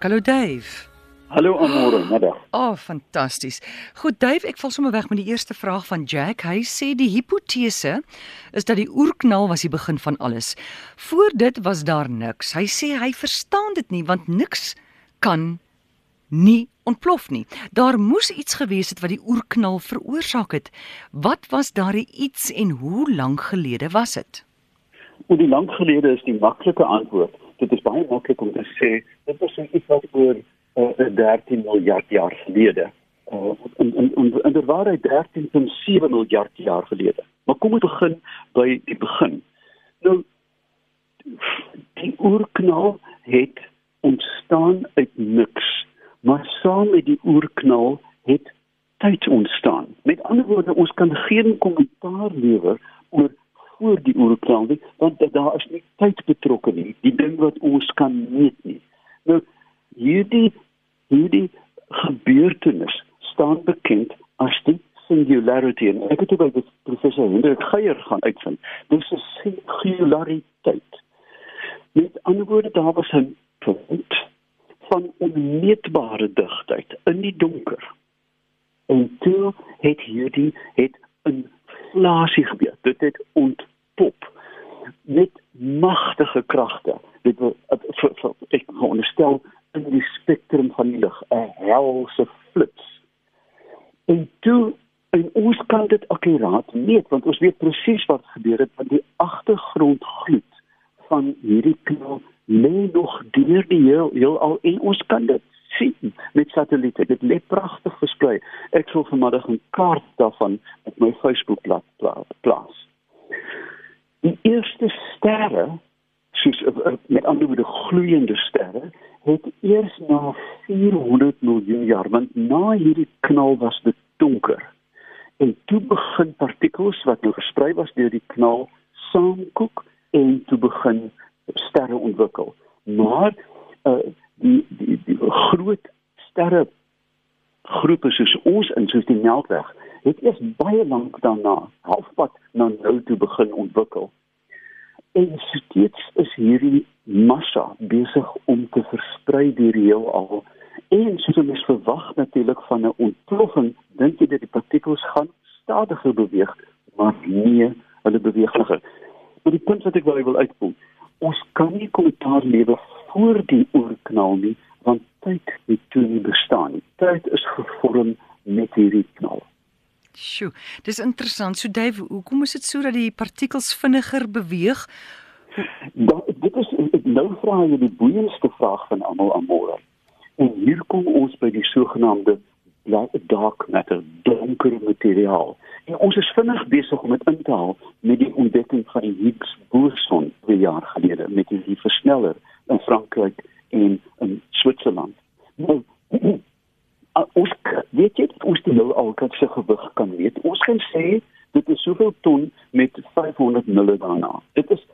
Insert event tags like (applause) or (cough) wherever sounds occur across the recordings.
Hallo Dave. Hallo Amore, middag. O, oh, fantasties. Goed Dave, ek val sommer weg met die eerste vraag van Jack. Hy sê die hipotese is dat die oerknal was die begin van alles. Voor dit was daar niks. Hy sê hy verstaan dit nie want niks kan nie ontplof nie. Daar moes iets gewees het wat die oerknal veroorsaak het. Wat was daardie iets en hoe lank gelede was dit? Hoe lank gelede is die maklike antwoord dit is baie maklik om te sê dit was iets wat oor uh, eh, 13 miljard jaar gelede. Uh, en en en dit was 13.7 miljard jaar gelede. Maar kom ons begin by die begin. Nou die oerknal het ontstaan uit niks, maar saam met die oerknal het tyd ontstaan. Met ander woorde, ons kan geen kommentaar lewer oor voor die oerklang nie want daar is nie tyd betrokke nie. Die ding wat ons kan meet nie. Nou hierdie hierdie gebeurtenis staan bekend as die singularity. En ek het by professor Hendrik Geier gaan uitvind. Dis 'n singulariteit. Met ander woorde daar was 'n punt van onmeetbare digtheid in die donker. En toe het hierdie het 'n inflasie gebeur. Dit het ontpop met magtige kragte. Dit wil ek onderstel in die spektrum van die lig 'n helse flits. En toe en ons kan dit akkuraat meet want ons weet presies wat gebeur het want die agtergrond gloed van hierdie knal lê nog deur die heel, heel al en ons kan dit sien met satelliete. Dit lê pragtig versprei. Ek sal vanmiddag 'n kaart daarvan op my Facebook laat plaas. Die eerste sterre, soos eh, eh, met ander woorde gloeiende sterre, het eers na 400 miljoen jaar, want na hierdie knal was dit donker. En toe begin partikels wat nou versprei was deur die knal saamkook en toe begin sterre ontwikkel. Maar uh, die die die groot sterre groepe soos ons in soos die Melkweg het eers baie lank daarna halfpad na nou toe begin ontwikkel. En steeds is hierdie massa besig om te versprei deur die heelal. En soos ons verwag natuurlik van 'n ontploffing, dink jy dat die partikels gaan stadiger beweeg, maar nee, hulle beweeg vinniger. Maar die punt wat ek wil uitkom, ons kan nie kommentaar lewer voor die oorknal nie want tyd het toe nie bestaan nie. Tyd is gevorm met hierdie knal. Sjoe, dis interessant. So Dave, hoekom is dit so dat die partikels vinniger beweeg? Dan dit is nou vra jy die boeiendste vraag van almal aan môre. En hier kom ons by die sogenaamde dark matter, donker materiaal. En ons is vinnig besig om dit in te haal met die ontdekking van die Higgs boson 2 jaar gelede met die versneller in Frankryk en in Switserland. Nou (clears throat) ons weet jy ons die nou al kan se gewig kan weet. Ons kan sê dit is soveel ton met 500 mille daarna. Dit is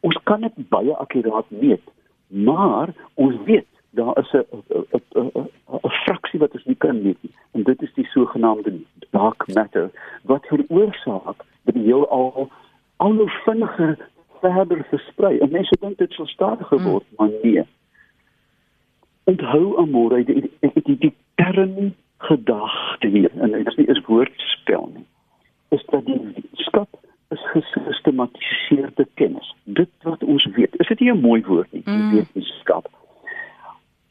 ons kan dit baie akkuraat meet, maar ons weet daar is 'n 'n fraksie wat ons nie kan meet nie. En dit is die sogenaamde dark matter wat veroorsaak dat die heelal al hoe vinniger verder versprei. En mense dink dit sal stadiger hmm. word, hmm. maar nee. Onthou amore die die, die, die kern gedagte hier en dit is nie 'n woordspel nie. Is dat die wetenskap is gesistematiseerde kennis. Dit wat ons weet. Is dit nie 'n mooi woord nie, mm. wetenskap?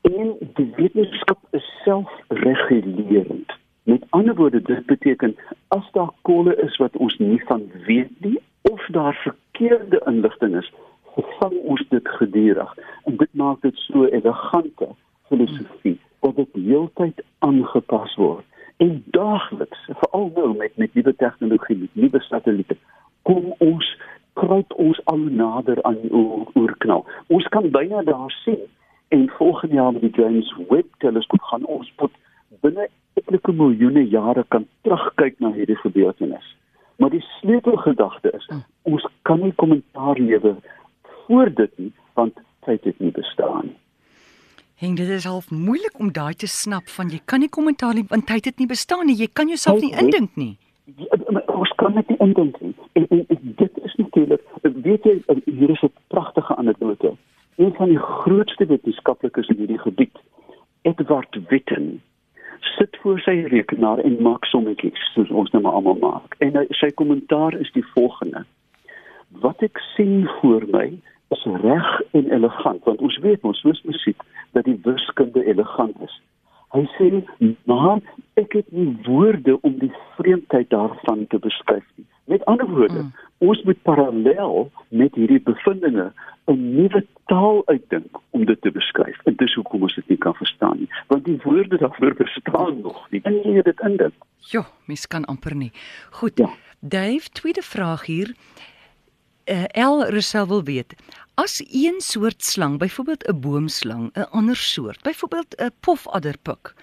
En die wetenskap is selfregulerend. Met ander woorde, dit beteken as daar kolle is wat ons nie van weet nie of daar verkeerde inligting is, vang ons dit gedurig. En dit maak dit so elegante filosofie dat dit heeltyd aangepas word. En daagliks, veral nou met met nuwe tegnologie, met nuwe satelliete, kom ons kruip ons al nader aan die oorknal. Ons kan byna daar sien en volgende jaar met die James Webb teleskoop gaan ons tot binne etlike miljoene jare kan terugkyk na hierdie gebeurtenis. Maar die sleutelgedagte is ons kan nie kommentaar lewer voor dit nie want tyd het nie bestaan nie. En dit is half moeilik om daai te snap van jy kan nie kommentaar nie want tyd het nie bestaan nie. Jy kan jouself nie indink nie. Ons kan dit nie indink nie. En, en, en dit is natuurlik weet jy hier is 'n pragtige anekdote. Een van die grootste wetenskaplikes in hierdie gebied Edward Witten sit voor sy rekenaar en maak sommetjies soos ons nou maar almal maak. En hy, sy kommentaar is die volgende: Wat ek sien voor my is reg en elegant want ons weet ons soos musiek dat die wiskunde elegant is. Hy sê maar ek het nie woorde om die vreemdheid daarvan te beskryf nie. Met ander woorde, mm. ons moet parallel met hierdie bevindinge 'n nuwe taal uitdink om dit te beskryf. En dis hoekom ons dit nie kan verstaan nie, want die woorde daarvoor bestaan nog nie. En jy dit indink. Jo, mens kan amper nie. Goed. Ja. Dave, tweede vraag hier. Uh, El Russell wil weet, as een soort slang, byvoorbeeld 'n boomslang, 'n ander soort, byvoorbeeld 'n pofadderpik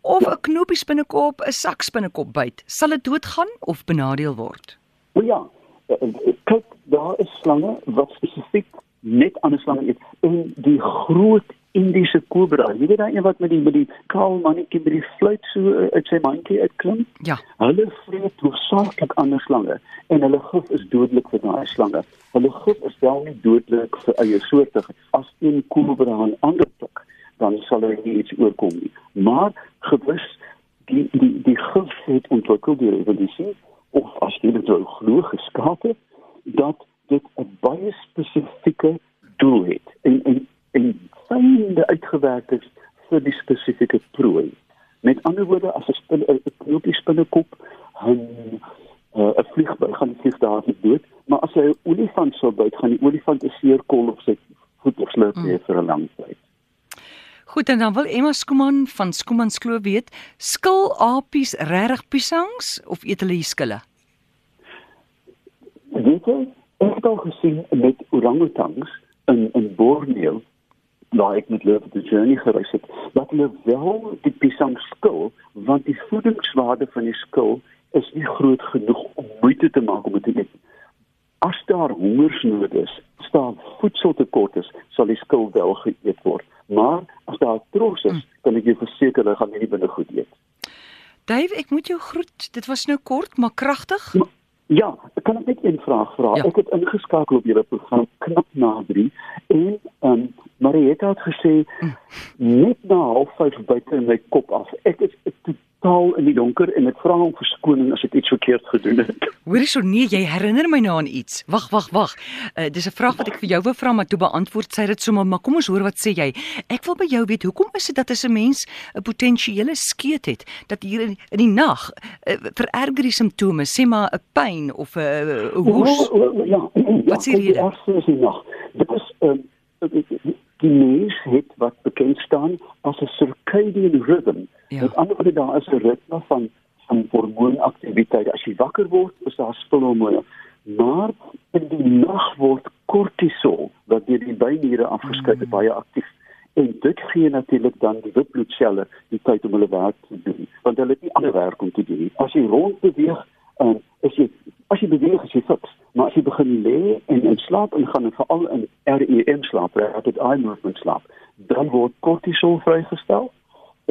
of 'n ja. knoppie spinnekop, 'n sakspinnekop byt, sal dit doodgaan of benadeel word? O ja, eh, eh, kyk, daar is slange wat spesifiek net ander slange eet en die groot Indiese kobra. Jy weet daai een wat met die met die kaal mannetjie met die fluit so uh, uit sy mandjie uitklim? Ja. Hulle vreet hoofsaaklik ander slange en hulle gif is dodelik vir daai slange. Hulle gif is wel nie dodelik vir eie soorte as een kobra 'n ander pik, dan sal hulle nie iets oorkom nie. Maar gewis die die die gif het ontwikkel deur evolusie of as jy dit glo geskape dat dit 'n baie spesifieke doel het en en en fyne uitgewerk is vir die spesifieke prooi. Met ander woorde, as 'n spin 'n knoopie spinnekop 'n uh, 'n vliegby gaan die vlieg daar nie dood, maar as hy 'n olifant sou byt, gaan die olifant 'n seer kol op sy voet of slurp mm. vir 'n lang tyd. Goed en dan wil Emma Skuman van Skuman Skloof weet, skil apies regtig piesangs of eet hulle skille? Weet jy, ek het al gesien met orangutangs in in Borneo waar ek met hulle op die journey gereis het, dat hulle wel die pisang skil, want die voedingswaarde van die skil is nie groot genoeg om moeite te maak om dit te eet. As daar hongersnood is, staan voedseltekort is, sal die skil wel geëet word. Maar as daar trots is, hm. kan ek jou verseker hulle gaan nie binne goed eet. Dave, ek moet jou groet. Dit was nou kort, maar kragtig. Maar, Ja, ek kan net een vraag vra. Ja. Ek het ingeskakel op julle program knap na 3 en ehm um, Marieta het gesê net na 05:30 buite in my kop af. Ek is totaal in die donker en ek vra om verskoning as ek iets verkeerd gedoen het. Hoorie so nee, jy herinner my nou aan iets. Wag, wag, wag. Uh, dis 'n vraag wat ek vir jou wou vra, maar toe beantwoord sy dit sommer, maar kom ons hoor wat sê jy. Ek wil by jou weet, hoekom is dit dat as 'n mens 'n potensiële skeet het, dat hier in, in die nag uh, vererger die simptome, sê maar 'n pyn of 'n uh, hoes? Ja, ja, wat sê jy? Dit is 'n um, die mens het wat bekend staan as 'n circadian rhythm. Ja. Met ander woorde daar is 'n ritme van van hormoonaktiwiteit. As jy wakker word, is daar spulhormone. Maar in die nag word kortisol wat deur die byniere afgeskei word mm. baie aktief. En dit gee natuurlik dan die wit bloedselle die tyd om hulle werk te doen, want hulle het nie ander werk om te doen. As jy rond beweeg, en as jy as jy beweeg as jy fiks, maar as jy begin lê en in slaap ingaan en veral in REM slaap, rapid eye movement slaap, dan word kortisol vrygestel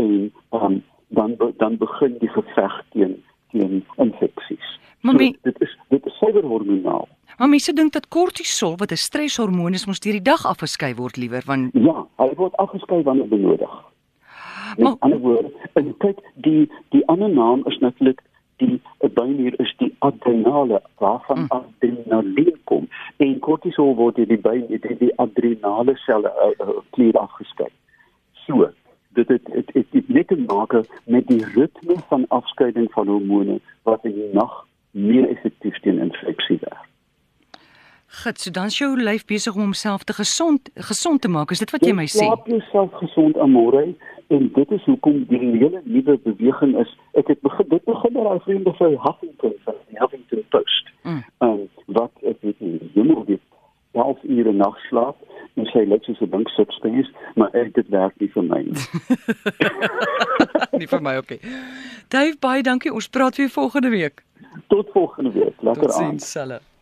en um, dan dan begin die geveg teen teen infeksies. Maar so, dit is dit is suiwer hormonaal. Maar mense dink dat kortisol wat 'n streshormoon is, mos deur die dag afgeskei word liewer want Ja, hy word afgeskei wanneer benodig. Met maar ander woorde, en kyk die die ander naam is natuurlik die bynier is die adrenale waarvan mm. adrenalien kom en kortisol word in die bynier die, die adrenale selle uh, uh, klier afgeskei. So, dit het dit het, het net te maak met die ritme van afskeiding van hormone wat in die nag meer effektief teen infeksie werk. Gits, so dan jou lyf besig om homself te gesond gesond te maak. Is dit wat jy my sê? Slaap jouself gesond amore en dit is hoekom die hele nuwe beweging is. Ek het begin dit begin met daai vriende van Huffington van die Huffington Post. Mm. Um wat ek weet nie, moet dit 12 ure nag slaap en sy lyk soos 'n dink substance, maar ek dit werk nie vir my nie. (laughs) nie vir my, okay. Dave, baie dankie. Ons praat weer volgende week. Tot volgende week. Lekker aan. Totsiens,